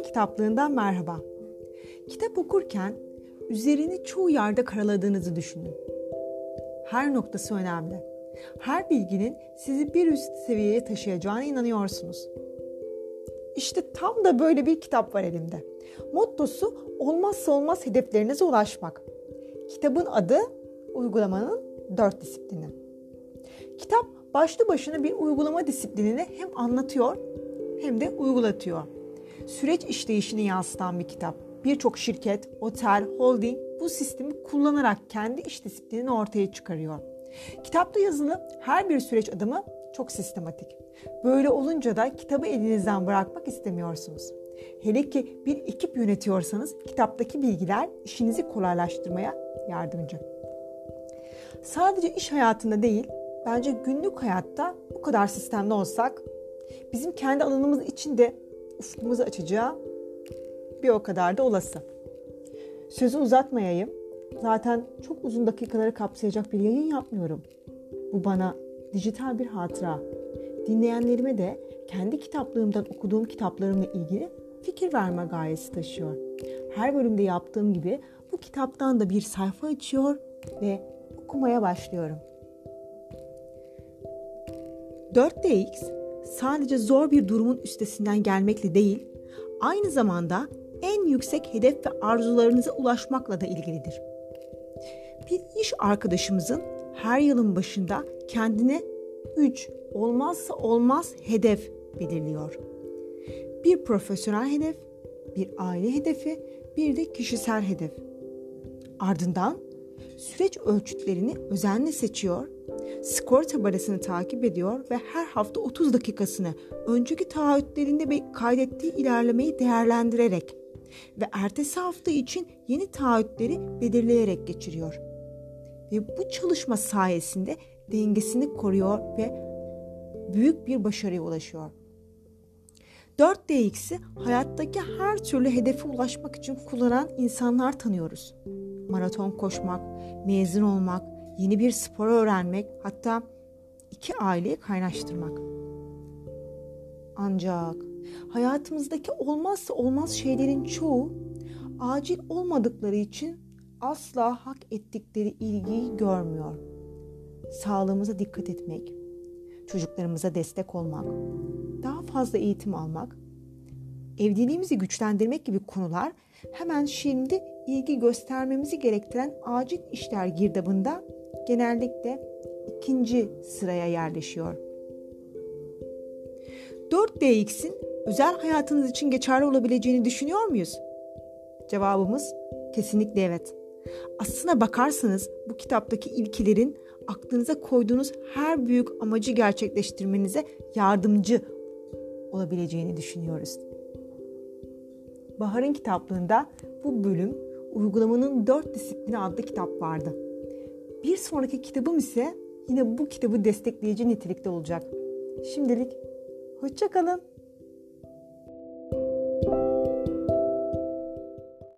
Bahar'ın kitaplığından merhaba. Kitap okurken üzerini çoğu yerde karaladığınızı düşünün. Her noktası önemli. Her bilginin sizi bir üst seviyeye taşıyacağına inanıyorsunuz. İşte tam da böyle bir kitap var elimde. Mottosu olmazsa olmaz hedeflerinize ulaşmak. Kitabın adı uygulamanın dört disiplini. Kitap başlı başına bir uygulama disiplinini hem anlatıyor hem de uygulatıyor. Süreç işleyişini yansıtan bir kitap. Birçok şirket, otel, holding bu sistemi kullanarak kendi iş disiplinini ortaya çıkarıyor. Kitapta yazılı her bir süreç adımı çok sistematik. Böyle olunca da kitabı elinizden bırakmak istemiyorsunuz. Hele ki bir ekip yönetiyorsanız kitaptaki bilgiler işinizi kolaylaştırmaya yardımcı. Sadece iş hayatında değil, bence günlük hayatta bu kadar sistemli olsak bizim kendi alanımız için de ufkumuzu açacağı bir o kadar da olası. Sözü uzatmayayım. Zaten çok uzun dakikaları kapsayacak bir yayın yapmıyorum. Bu bana dijital bir hatıra. Dinleyenlerime de kendi kitaplığımdan okuduğum kitaplarımla ilgili fikir verme gayesi taşıyor. Her bölümde yaptığım gibi bu kitaptan da bir sayfa açıyor ve okumaya başlıyorum. 4DX sadece zor bir durumun üstesinden gelmekle değil, aynı zamanda en yüksek hedef ve arzularınıza ulaşmakla da ilgilidir. Bir iş arkadaşımızın her yılın başında kendine 3 olmazsa olmaz hedef belirliyor. Bir profesyonel hedef, bir aile hedefi, bir de kişisel hedef. Ardından süreç ölçütlerini özenle seçiyor skor tabelasını takip ediyor ve her hafta 30 dakikasını önceki taahhütlerinde kaydettiği ilerlemeyi değerlendirerek ve ertesi hafta için yeni taahhütleri belirleyerek geçiriyor. Ve bu çalışma sayesinde dengesini koruyor ve büyük bir başarıya ulaşıyor. 4DX'i hayattaki her türlü hedefe ulaşmak için kullanan insanlar tanıyoruz. Maraton koşmak, mezun olmak, yeni bir spor öğrenmek, hatta iki aileyi kaynaştırmak. Ancak hayatımızdaki olmazsa olmaz şeylerin çoğu acil olmadıkları için asla hak ettikleri ilgiyi görmüyor. Sağlığımıza dikkat etmek, çocuklarımıza destek olmak, daha fazla eğitim almak, evliliğimizi güçlendirmek gibi konular hemen şimdi ilgi göstermemizi gerektiren acil işler girdabında genellikle ikinci sıraya yerleşiyor. 4DX'in özel hayatınız için geçerli olabileceğini düşünüyor muyuz? Cevabımız kesinlikle evet. Aslına bakarsanız bu kitaptaki ilkelerin aklınıza koyduğunuz her büyük amacı gerçekleştirmenize yardımcı olabileceğini düşünüyoruz. Bahar'ın kitaplığında bu bölüm uygulamanın dört disiplini adlı kitap vardı. Bir sonraki kitabım ise yine bu kitabı destekleyici nitelikte olacak. Şimdilik hoşçakalın.